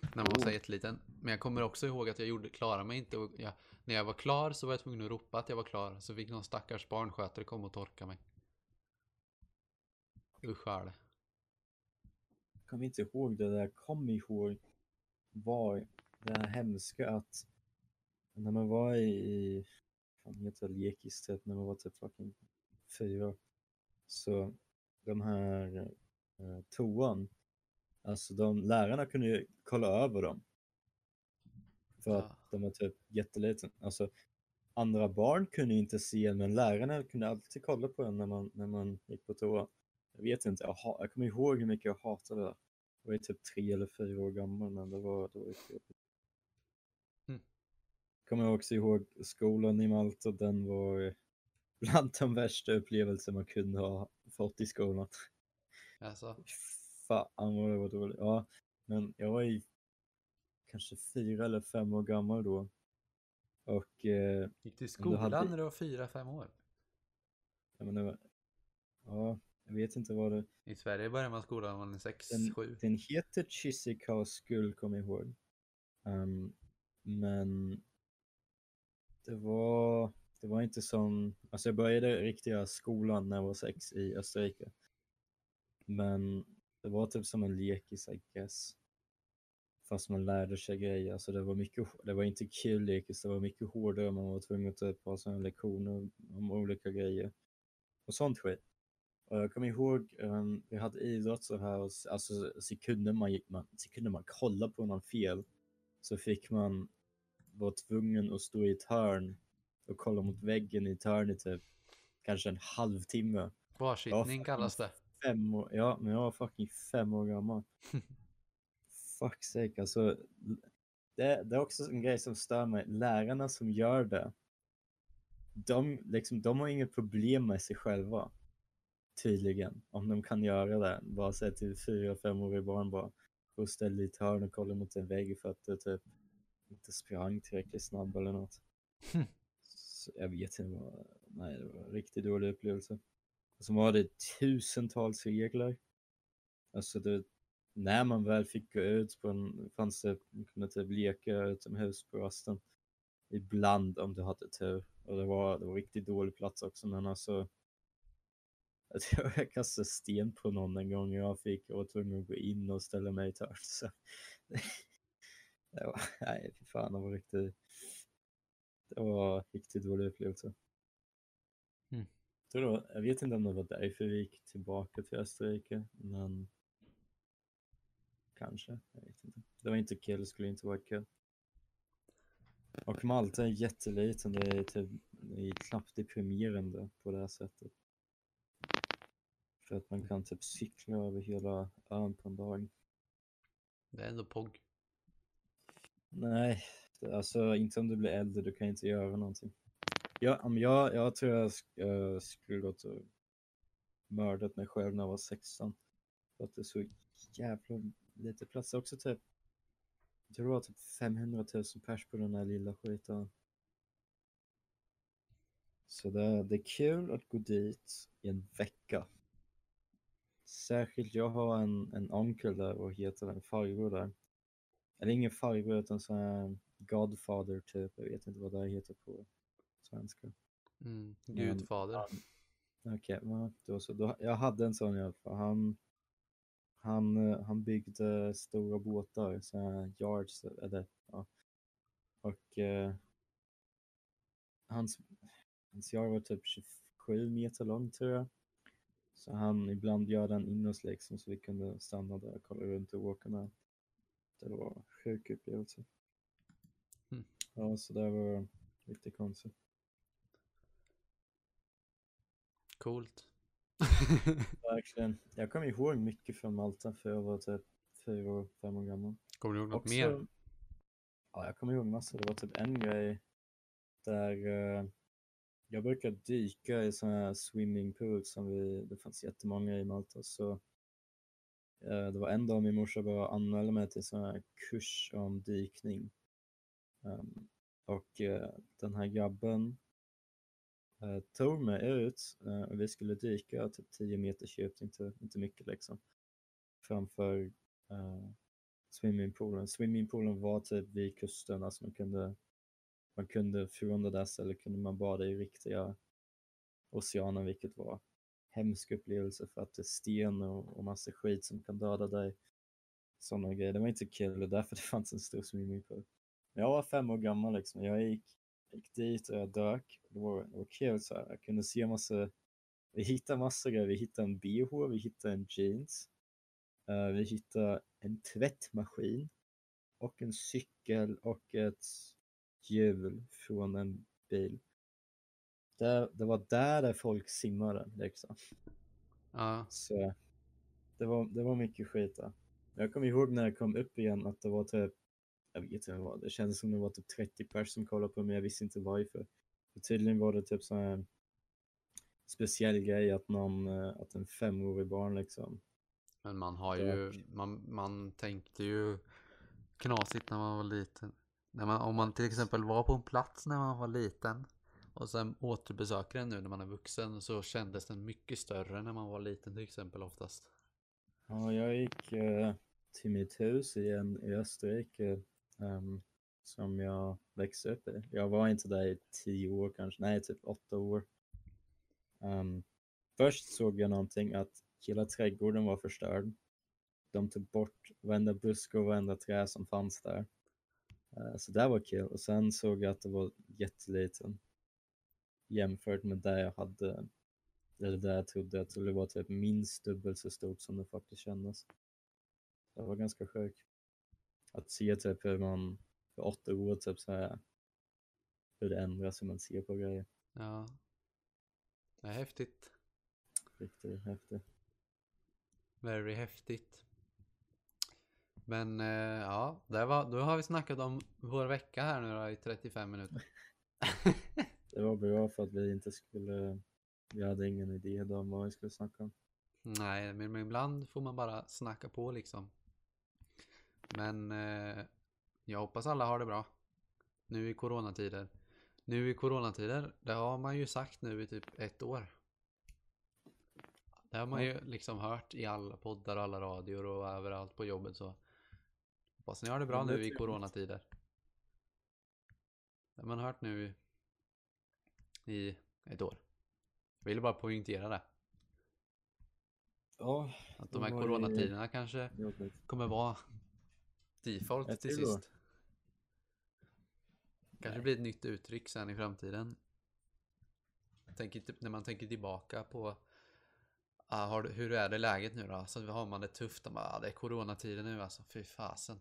När man var så Oh. jätteliten. Men jag kommer också ihåg att jag gjorde, klarade mig inte. Och jag, när jag var klar så var jag tvungen att ropa att jag var klar. Så fick någon stackars barnskötare komma och torka mig. Usch det. Jag kommer inte ihåg det där. Jag kommer ihåg var det hemska att när man var i, vad heter lekis när man var typ fucking fyra. Så de här eh, toan, alltså de lärarna kunde ju kolla över dem. För att Ja. de var typ jätteliten. Alltså andra barn kunde ju inte se en, men lärarna kunde alltid kolla på en när man, när man gick på toa. Jag vet inte, jag, ha, jag kommer ihåg hur mycket jag hatade det. Jag var ju typ tre eller fyra år gammal men det var, det var ju. Kommer jag också ihåg skolan i Malta, den var bland de värsta upplevelser man kunde ha fått i skolan. Alltså, Fan vad det var dåligt. Ja, men jag var ju kanske fyra eller fem år gammal då. Och eh, gick du i Men du hade- skolan när du var fyra, fem år? jag menar, ja, jag vet inte vad det... I Sverige börjar man skolan när man är sex, Den, sju. den heter Chisika School, kommer jag ihåg. Ehm, men det var, det var inte som, alltså jag började riktiga skolan när jag var sex i Österrike. Men det var typ som en lekis I guess. Fast man lärde sig grejer, alltså det var mycket, det var inte kul lekis, det var mycket hårdare, man var tvungen att typ ha sådana lektioner om olika grejer. Och sånt skit. Och jag kommer ihåg, um, vi hade idrott så här, och, alltså sekunder man, gick- man, sekunder man kollade på någon fel så fick man vara tvungen att stå i ett hörn och kolla mot väggen i ett hörn i typ kanske en halvtimme. Kvarsittning kallas det. fem år, ja, men jag var fucking fem år gammal. [LAUGHS] Fuck sake, alltså. Det, det är också en grej som stör mig. Lärarna som gör det. De, liksom, de har inget problem med sig själva. Tydligen. Om de kan göra det. Bara säga till fyra, femåriga barn bara. Gå och ställ dig i ett hörn och kolla mot en vägg för att du typ inte sprang tillräckligt snabb eller något. Hm. Så jag vet inte vad, nej det var en riktigt dålig upplevelse. Och så var det tusentals regler. Alltså det, när man väl fick gå ut på en, fanns det, man kunde typ leka utomhus på rasten. Ibland om du hade tur. Och det var, det var riktigt dålig plats också men alltså. Jag tror jag kastade sten på någon en gång jag fick och var tvungen att gå in och ställa mig i. Så det var, [LAUGHS] nej fy fan det var riktigt. Det var riktigt dålig upplevelse. Mm. Jag vet inte om det var därför vi gick tillbaka till Österrike, men kanske. Jag vet inte. Det var inte kul, det skulle inte vara kul. Och Malta är jätteliten, det är, typ, det är knappt deprimerande på det här sättet. För att man kan typ cykla över hela ön på en dag. Det är ändå POG. Nej, alltså inte om du blir äldre, du kan inte göra någonting. Jag, om jag, jag tror jag sk- äh, skulle gått och mördat mig själv när jag var 16. För att det är så jävla lite plats. Också typ, jag tror det var typ 500 000 pers på den här lilla skiten. Så det, det är kul att gå dit i en vecka. Särskilt jag har en, en onkel där och heter en farbror där. Eller ingen farbror utan sån här Godfather typ. Jag vet inte vad det heter på svenska. Mm. Gudfader. Okej, men då så. Då, jag hade en sån i alla fall. Han, han, eh, han byggde stora båtar, så här yards, eller ja. Och eh, hans, hans yard var typ 27 meter lång tror jag. Så han ibland gör den in oss liksom så vi kunde stanna där och kolla runt och åka med. Det var en sjuk upplevelse. Mm. Ja, så det var lite konstigt. Coolt. [LAUGHS] Verkligen. Jag kommer ihåg mycket från Malta för jag var typ fyra, år, fem år gammal. Kommer du ihåg något Också- mer? Ja, jag kommer ihåg massor. Det var typ en grej där eh, jag brukar dyka i sådana här swimmingpools som vi, det fanns jättemånga i Malta. Så Eh, det var en dag min morsa bara anmälde mig till sån här kurs om dykning. Ehm, och eh, den här grabben eh, tog mig ut och vi skulle dyka typ 10 meters djupt, inte, inte mycket liksom. Framför swimmingpoolen. Swimmingpoolen var typ vid kusten, alltså man kunde, man kunde från det där stället kunde man bada i riktiga oceanen, vilket var hemsk upplevelse för att det är sten och, och massa skit som kan döda dig. Sådana grejer. Det var inte kul, och därför [LAUGHS] det fanns en stor swimmingpool. Men jag var fem år gammal liksom. Jag gick, gick dit och jag dök. Det var, det var kul så här. Jag kunde se massa, vi hittade massa grejer. Vi hittade en bh, vi hittade en jeans. Uh, vi hittade en tvättmaskin och en cykel och ett hjul från en bil. Det, det var där, folk simmade liksom. Ja. Så det var, det var mycket skit där. Jag kommer ihåg när jag kom upp igen att det var typ, jag vet inte vad det kändes som det var typ 30 personer som kollade på mig, jag visste inte varför. För tydligen var det typ sån här speciell grej att någon, eh, att en femårig barn liksom Men man har ju, man, man tänkte ju knasigt när man var liten. När man, om man till exempel var på en plats när man var liten och sen återbesöker den nu när man är vuxen så kändes den mycket större när man var liten till exempel oftast. Ja, jag gick eh, till mitt hus igen i Österrike ehm, som jag växte upp i. Jag var inte där i tio år kanske, nej typ åtta år. Um, först såg jag någonting att hela trädgården var förstörd. De tog bort varenda buske och varenda trä som fanns där. Uh, så det var kul. Och sen såg jag att det var jätteliten jämfört med det jag hade eller där jag trodde. Jag trodde det var typ minst dubbelt så stort som det faktiskt kändes. Det var ganska sjukt. Att se typ hur man för åtta år typ så här hur det ändras hur man ser på grejer. Ja. Det är häftigt. Riktigt häftigt. Very häftigt. Men eh, ja, det var, då har vi snackat om vår vecka här nu då i 35 minuter. [LAUGHS] [LAUGHS] Det var bra för att vi inte skulle, vi hade ingen idé då om vad vi skulle snacka om. Nej, men ibland får man bara snacka på liksom. Men eh, jag hoppas alla har det bra. Nu i coronatider. Nu i coronatider, det har man ju sagt nu i typ ett år. Det har man ju liksom hört i alla poddar och alla radior och överallt på jobbet så. Hoppas ni har det bra det nu i coronatider. Det har man hört nu i, ett år. Jag ville bara poängtera det. Ja, Att de här coronatiderna kanske jobbigt. kommer vara default till sist. Kanske blir ett nytt uttryck sen i framtiden. Tänker, när man tänker tillbaka på ah, har, hur är det läget nu då? Så har man det tufft. Bara, ah, det är coronatider nu alltså. Fy fasen.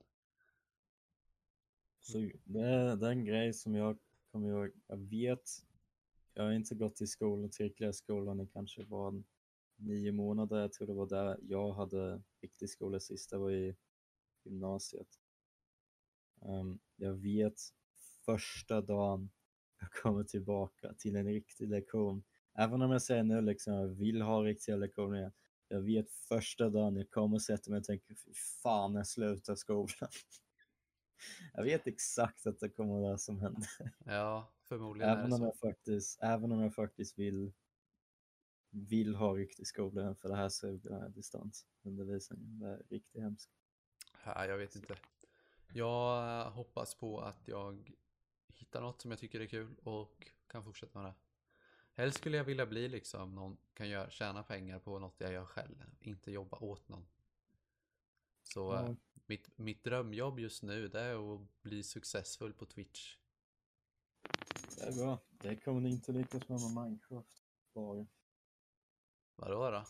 Så det är, det är en grej som jag kommer ihåg. Jag vet, jag har inte gått i skolan, tillräckliga skolan i kanske var nio månader. Jag tror det var där jag hade riktig skola sist. Det var i gymnasiet. Um, jag vet första dagen jag kommer tillbaka till en riktig lektion. Även om jag säger nu liksom, jag vill ha riktiga lektioner. igen. Jag vet första dagen jag kommer och sätter mig och tänker, fy fan jag slutar skolan. [LAUGHS] Jag vet exakt att det kommer vara det som händer. Ja, förmodligen Även om, jag faktiskt, även om jag faktiskt vill, vill ha riktig skola för det här suger distansundervisningen. Det är riktigt hemskt. Ja, jag vet inte. Jag eh, hoppas på att jag hittar något som jag tycker är kul och kan fortsätta med det. Helst skulle jag vilja bli liksom någon kan göra, tjäna pengar på något jag gör själv, inte jobba åt någon. Så Ja. mitt, mitt drömjobb just nu det är att bli successfull på Twitch. Det är bra. Det kommer ni inte lyckas med med Minecraft. Bara. Vadå då?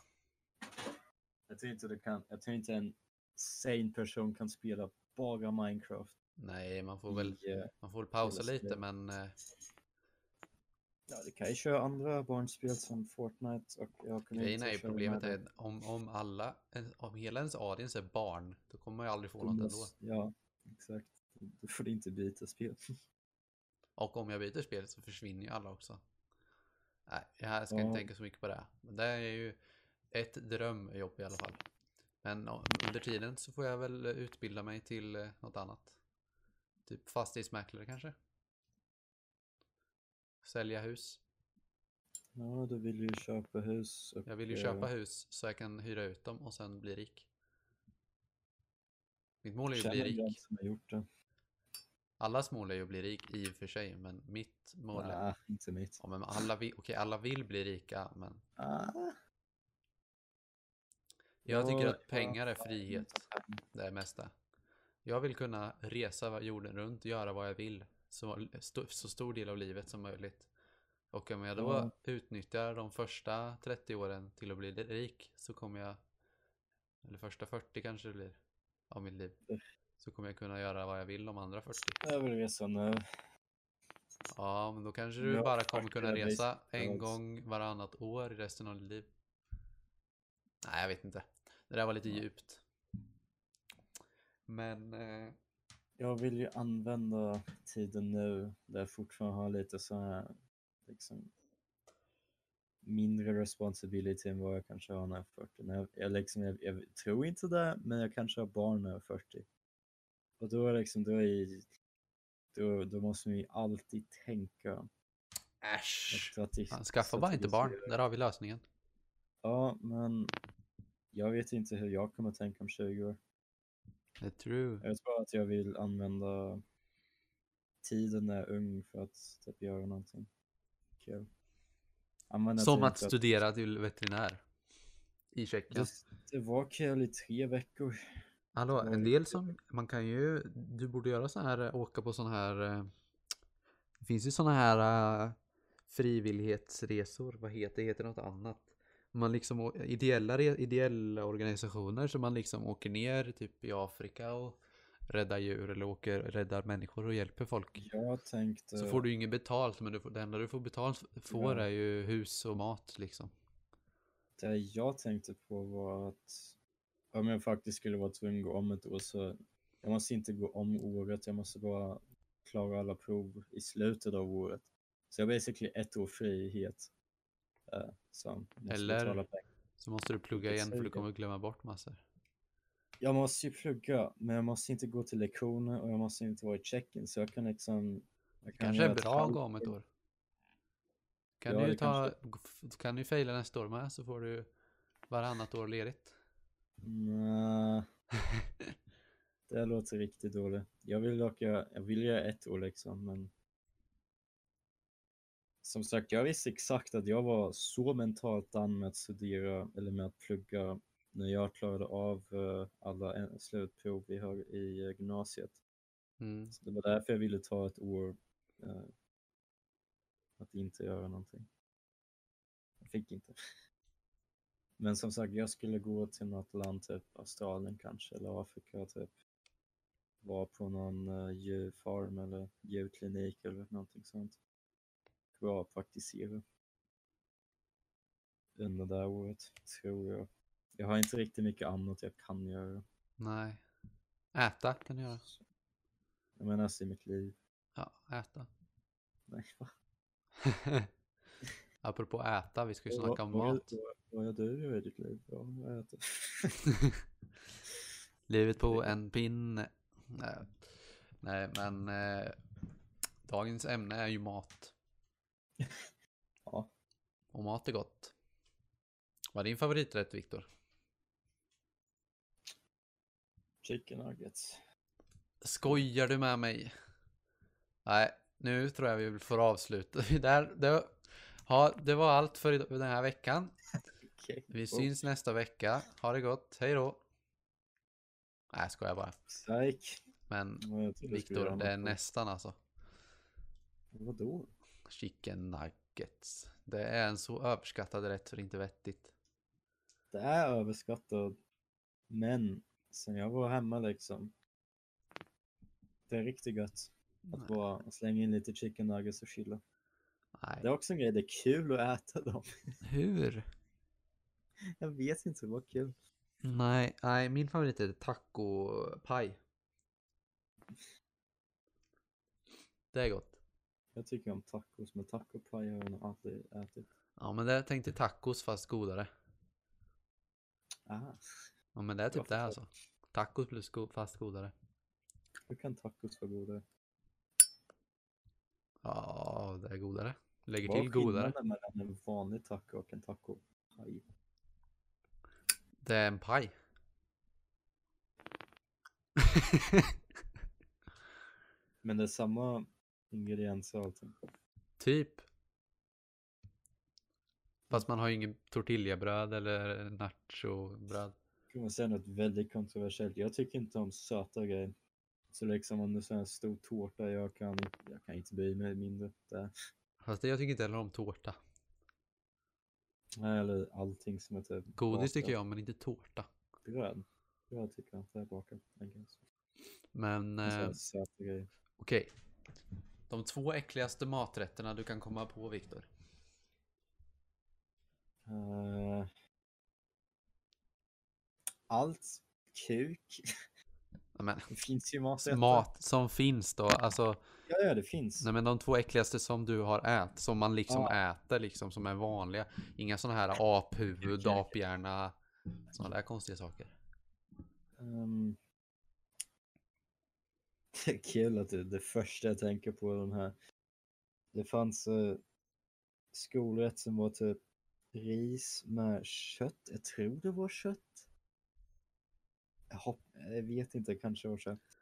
Jag tror inte det kan. Jag tror inte en sane person kan spela bara Minecraft. Nej, man får väl, i, eh, man får väl pausa lite spelet. men eh, Ja, det kan ju köra andra barnspel som Fortnite och jag kommer grejen inte är ju problemet är om, om alla, om hela ens audience är barn, då kommer man ju aldrig få det. något Du ändå. Ja, exakt. Du får inte byta spel. [LAUGHS] Och om jag byter spel så försvinner ju alla också. Nej, jag ska inte tänka så mycket på det. Men det är ju ett drömjobb i alla fall. Men under tiden så får jag väl utbilda mig till eh, något annat. Typ fastighetsmäklare kanske. Sälja hus. Ja, du vill ju köpa hus. Och, Jag vill ju eh, köpa hus så jag kan hyra ut dem och sen bli rik. Mitt mål är ju att bli rik. som har gjort det. Allas mål är ju att bli rik i och för sig, men mitt mål är... Nej, inte mitt. Ja, men alla vill, okej, alla vill bli rika, men Ah, jag tycker att pengar är frihet. Det är mesta. Jag vill kunna resa jorden runt, göra vad jag vill. Så, så stor del av livet som möjligt. Och om jag då Ja. utnyttjar de första 30 åren till att bli rik så kommer jag, eller första 40 kanske det blir, av mitt liv. Så kommer jag kunna göra vad jag vill de andra 40. Jag vill resa nu. Ja, men då kanske du Ja, bara kommer kunna jag resa en gång varannat år i resten av ditt liv. Nej, jag vet inte. Det där var lite djupt. Men eh, Jag vill ju använda tiden nu där jag fortfarande har lite så här liksom mindre responsibility än vad jag kanske har när jag är 40. När jag, jag, liksom, jag, jag tror inte det, men jag kanske har barn när jag är 40. Och då är liksom, då, är, då, då måste man ju alltid tänka. äsch. Skaffa bara inte barn. Där har vi lösningen. Ja, men jag vet inte hur jag kommer tänka om 20 år. Det är true. Jag tror att jag vill använda tiden när jag är ung för att typ göra någonting kul. Använda Som att för studera till veterinär. I Tjeckien. Det, det var kul i tre veckor. Hallå, en del som, man kan ju, du borde göra så här, eh, åka på sån här, eh, det finns ju såna här eh, frivillighetsresor, vad heter det, heter något annat. Man liksom, ideella, ideella organisationer som man liksom åker ner typ i Afrika och räddar djur eller åker, räddar människor och hjälper folk. Jag tänkte... Så får du ju inget betalt, men du får, det enda du får betalt får Ja. är ju hus och mat liksom. Det jag tänkte på var att om jag faktiskt skulle vara tvungen att gå om ett år så jag måste inte gå om året, jag måste bara klara alla prov i slutet av året. Så jag har basically ett år frihet. Uh, så måste Eller-. Så måste du plugga igen för du kommer glömma bort massor. Jag måste ju plugga, men jag måste inte gå till lektioner och jag måste inte vara i check-in så jag kan liksom... Jag kan Kanske är bra att gå om ett år. Kan Ja, du ta, kan du fejla nästa år med så får du varannat år ledigt. Nja, [LAUGHS] det låter riktigt dåligt. Jag vill dock göra, jag vill göra ett år liksom, men som sagt, jag visste exakt att jag var så mentalt an med att studera eller med att plugga när jag klarade av eh, alla slutprov vi har i eh, gymnasiet. Mm. Så det var därför jag ville ta ett år eh, att inte göra någonting. Jag fick inte. Men som sagt, jag skulle gå till något land, typ Australien kanske, eller Afrika, typ. Vara på någon uh, djurfarm eller djurklinik eller någonting sånt. Bra att praktisera. Under det här året, tror jag. Jag har inte riktigt mycket annat jag kan göra. Nej. Äta kan du göra. Jag menar, alltså i mitt liv. Ja, äta. Nej, va? [LAUGHS] Apropå äta, vi ska ju snacka om mat. Vad, gör du i ditt liv? Ja, jag äter. [LAUGHS] Livet på en pinne. Nej, Nej men eh, dagens ämne är ju mat. [LAUGHS] Ja. Och mat är gott. Vad är din favoriträtt Viktor? Chicken nuggets. Skojar du med mig? Nej, nu tror jag vi får avsluta. [LAUGHS] Där, det, ja, det var allt för den här veckan. Okej. Vi syns nästa vecka. Ha det gott. Hej då. Nej, skojar bara. Psych. Men Viktor, det är nästan alltså. Vadå? Chicken nuggets. Det är en så överskattad rätt för inte vettigt. Det är överskattat. Men sen jag var hemma liksom. Det är riktigt gött. Att bara slänga in lite chicken nuggets och chilla. Nej. Det är också en grej, det är kul att äta dem. Hur? Jag vet inte, det var kul. Nej, nej, min favorit är tacopaj. Det är gott. Jag tycker om tacos, men tacopaj har jag nog aldrig ätit. Ja, men det är tänkt tacos fast godare. Ah, Ja, men det är typ Varför det så? alltså. Tacos plus go fast godare. hur kan tacos vara godare? Ja, det är godare. Lägger Vad är till godare. skillnaden mellan en vanlig taco och en tacopaj? Det är en paj. [LAUGHS] Men det är samma ingredienser och allting. typ. Fast man har ju ingen tortillabröd eller nachobröd. Kan man säga något väldigt kontroversiellt? Jag tycker inte om söta grejer. Så liksom om du säger en stor tårta, jag kan, jag kan inte bry mig mindre. Det, Fast det, jag tycker inte heller om tårta. nej, eller allting som är typ Godis tycker jag men inte tårta. Bröd. Bröd tycker jag inte är bakat. Men så här eh, okej. De två äckligaste maträtterna du kan komma på, Viktor. Eh, allt. Kuk. [LAUGHS] Men, Det finns ju maträtter. mat som finns då, alltså. Ja, ja, det finns. Nej men de två äckligaste som du har ätit, som man liksom Ja. äter liksom, som är vanliga. Inga sådana här aphuvud, aphjärna, sådana där konstiga saker. Ehm, [LAUGHS] det är kul att det, det första jag tänker på är de här. Det fanns uh, skolrätt som var typ ris med kött. Jag tror det var kött. Jag, hopp, jag vet inte, kanske var kött.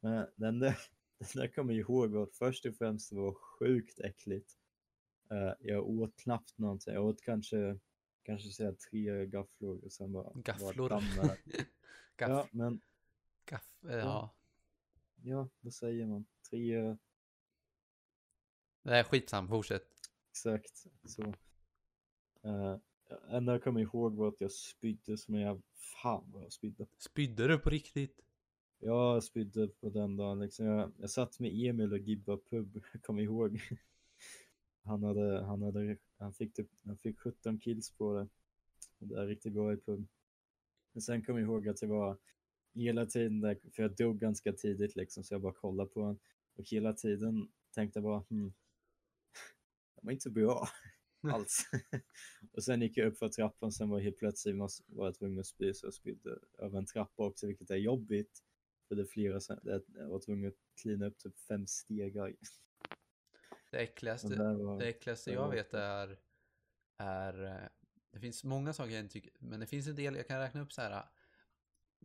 Men den där, [LAUGHS] den där kommer jag ihåg att först och främst det var sjukt äckligt. Eh, jag åt knappt någonting. Jag åt kanske, kanske säga tre gafflor och sen bara... bara Gafflor. dammade. [LAUGHS] Gaff, Ja, men gaff, eh, ja. ja, vad säger man? Tre, Det är skitsam, fortsätt. exakt så. Uh, enda jag kommer ihåg var att jag spydde som jävla... Fan vad jag spydde. Spydde du på riktigt? Jag spydde på den dagen liksom. Jag, jag satt med Emil och Gibba pub, [LAUGHS] jag kommer ihåg. Han hade, han hade, han fick typ, han fick 17 kills på det. Det är riktigt bra i pub. Men sen kom jag ihåg att det var hela tiden, där, för jag dog ganska tidigt liksom, så jag bara kollade på den. Och hela tiden tänkte jag bara, hmm, [LAUGHS] det var inte bra alls. [LAUGHS] och sen gick jag upp för trappan, sen var jag helt plötsligt var jag tvungen att spy, så jag spydde över en trappa också, vilket är jobbigt. För det är flera, sen- det- jag var tvungen att klina upp typ fem stegar. Det äckligaste, var, det äckligaste jag vet är, är... eh, Det finns många saker jag inte tycker, men det finns en del jag kan räkna upp så här.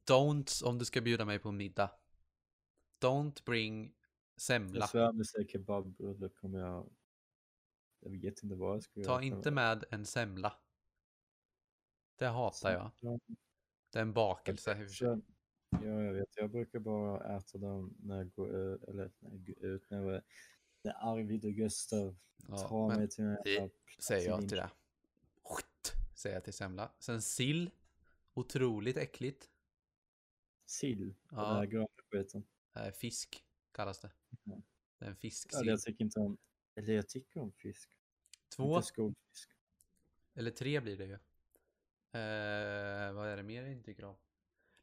Don'ts om du ska bjuda mig på middag. Don't bring semla. jag svär med sig kebabbröd kommer jag, jag vet inte vad jag ska Ta göra. inte med en semla. Det hatar jag. Ja, Det är en bakelse. i och för sig. Så, ja, jag vet. Jag brukar bara äta dem när jag går ut, eller när jag går ut, när, jag, när Arvid och Gustav Ja, tar mig till en det jävla plats säger jag till det. Säger jag till semla. Sen sill. Otroligt äckligt. Sill, Ja. ja. den här gröna skiten. Fisk kallas det. Ja. Det är en Ja, fisksill. jag tycker inte om, eller jag tycker om fisk. Två Inte skolfisk. eller tre blir det ju. Eh, vad är det mer jag inte tycker om?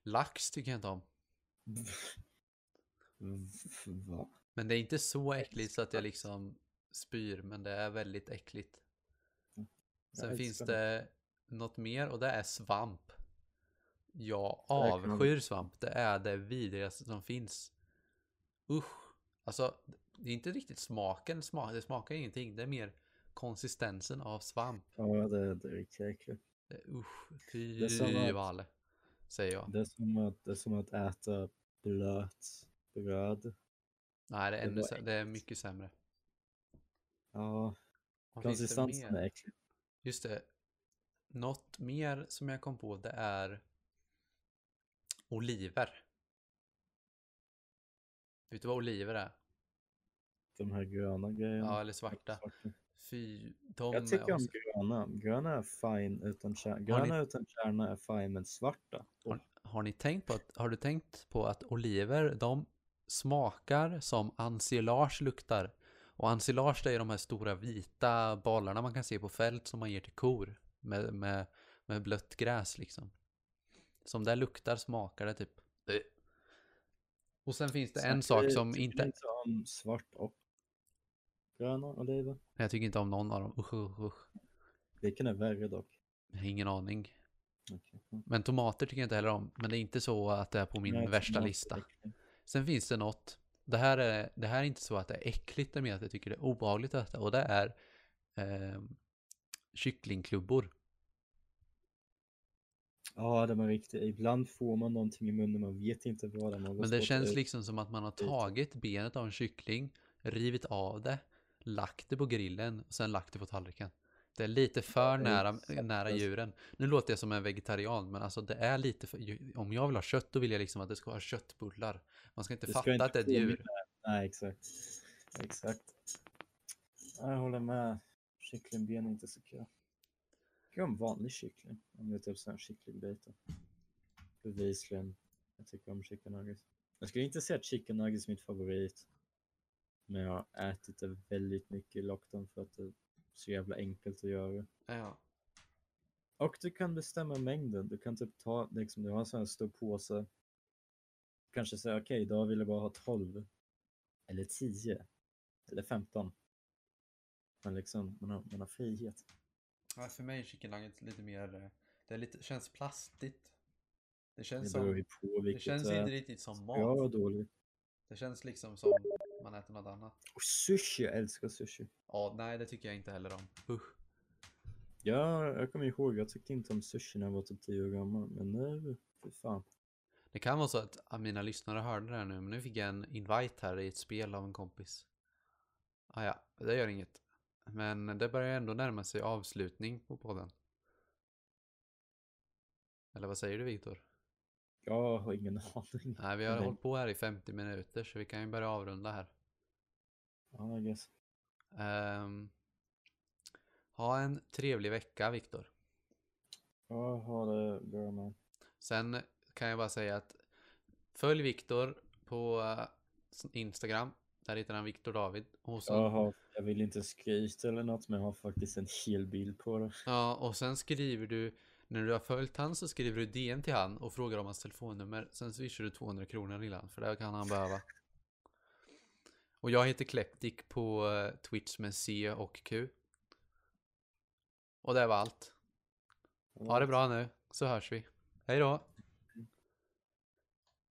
Lax tycker jag inte om. [LAUGHS] Va? Men det är inte så äckligt så att jag liksom spyr, men det är väldigt äckligt. Sen finns det något mer och det är svamp. Jag avskyr svamp. Det är det vidrigaste som finns. Usch. Alltså, det är inte riktigt smaken. Sma det smakar ingenting. Det är mer konsistensen av svamp. Ja, det, det är riktigt äckligt. Usch. Fy valle. Säger jag. Det är som att, det är som att äta blöt bröd. Nej, det är, det ännu, det är mycket sämre. Ja, Vad konsistensen är äcklig. Just det. Något mer som jag kom på det är oliver. Vet du vad oliver är? De här gröna grejerna. Ja, eller svarta. Fy, de Jag tycker om gröna. Gröna är fine utan kärna. Gröna utan kärna är fine, men svarta. har, har ni tänkt på att, har du tänkt på att oliver, de smakar som ensilage luktar? Och ensilage det är de här stora vita bollarna man kan se på fält som man ger till kor med, med, med blött gräs liksom. Som det luktar smakar det typ. Och sen finns det en sak som Tycker inte... inte om svart och gröna oliver? Jag tycker inte om någon av dem. Usch, usch, usch. Vilken är värre dock? Ingen aning. Mm. Men tomater tycker jag inte heller om. Men det är inte så att det är på min Nej, värsta lista. Sen finns det något. Det här är, det här är inte så att det är äckligt, det är mer att jag tycker det är obehagligt att äta. Och det är eh, kycklingklubbor. Ja, de är riktigt. Ibland får man någonting i munnen, man vet inte vad det är. Men det känns att- liksom som att man har tagit benet av en kyckling, rivit av det, lagt det på grillen och sen lagt det på tallriken. Det är lite för det är nära, nära det. djuren. Nu låter jag som en vegetarian, men alltså det är lite för, om jag vill ha kött då vill jag liksom att det ska vara köttbullar. Man ska inte Det ska fatta inte att det är ett djur. Nej, exakt. Exakt. Jag håller med. Kycklingben är inte så kul. Tycker om vanlig kyckling. Om det är typ sån här kycklingbitar. Bevisligen. Jag tycker om chicken nuggets. Jag skulle inte säga att chicken nuggets är mitt favorit. Men jag har ätit det väldigt mycket i lockdown för att det är så jävla enkelt att göra. Ja. Och du kan bestämma mängden. Du kan typ ta, liksom, du har en sån här stor påse. Kanske säga okej, idag vill jag bara ha 12. Eller 10. Eller 15. Men liksom, man har, man har frihet. Ja, för mig är chicken nuggets lite mer, eh, det är lite, känns plastigt. Det känns Det som, det känns inte riktigt som mat. dåligt. Det känns liksom som man äter något annat. Och sushi, jag älskar sushi. Ja, nej det tycker jag inte heller om. Usch. Ja, jag kommer ihåg, jag tyckte inte om sushi när jag var typ 10 år gammal. Men nu, för fan. Det kan vara så att mina lyssnare hörde det här nu, men nu fick jag en invite här i ett spel av en kompis. Ah, ja, det gör inget. Men det börjar ändå närma sig avslutning på podden. Eller vad säger du Viktor? Jag har ingen [LAUGHS] aning. Nej, vi har Nej. hållit på här i 50 minuter så vi kan ju börja avrunda här. Ja, I guess. Ehm, ha en trevlig vecka Viktor. Jag har det bra med. Sen kan jag bara säga att följ Viktor på eh, Instagram. Där hittar han Viktor David. Och sen, Jag, har, jag vill inte skryta eller något, men jag har faktiskt en hel bild på det. ja, och sen skriver du När du har följt han så skriver du DM till han och frågar om hans telefonnummer. Sen swishar du 200 kronor till han, för det kan han behöva. Och jag heter Kleptik på eh, Twitch med C och Q. Och det var allt. Ha det bra nu, så hörs vi. Hej då!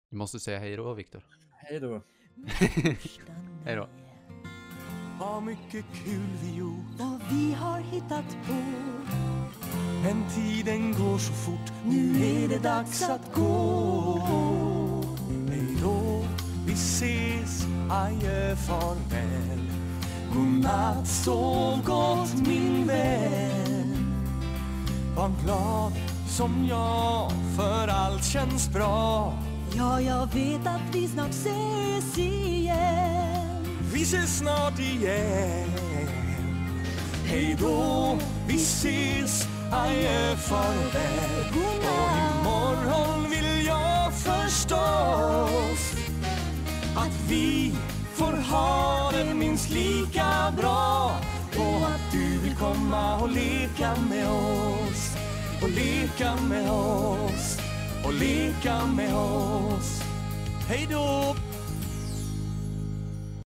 Du måste säga hej då, Viktor. Hej då. [LAUGHS] hej då. Vad mycket kul vi gjort. Vad vi har hittat på. Men tiden går så fort. Nu är det dags att gå. Hej då, vi ses Adjö, farväl Godnatt, sov gott min vän. Var glad som jag För allt känns bra Ja, jag vet att vi snart ses igen. Vi ses snart igen. Hej då, vi ses Adjö, farväl. Och imorgon vill jag förstås Att vi får ha det minst lika bra. Och att du vill komma och leka med oss Och leka med oss och leka med oss. Hej då!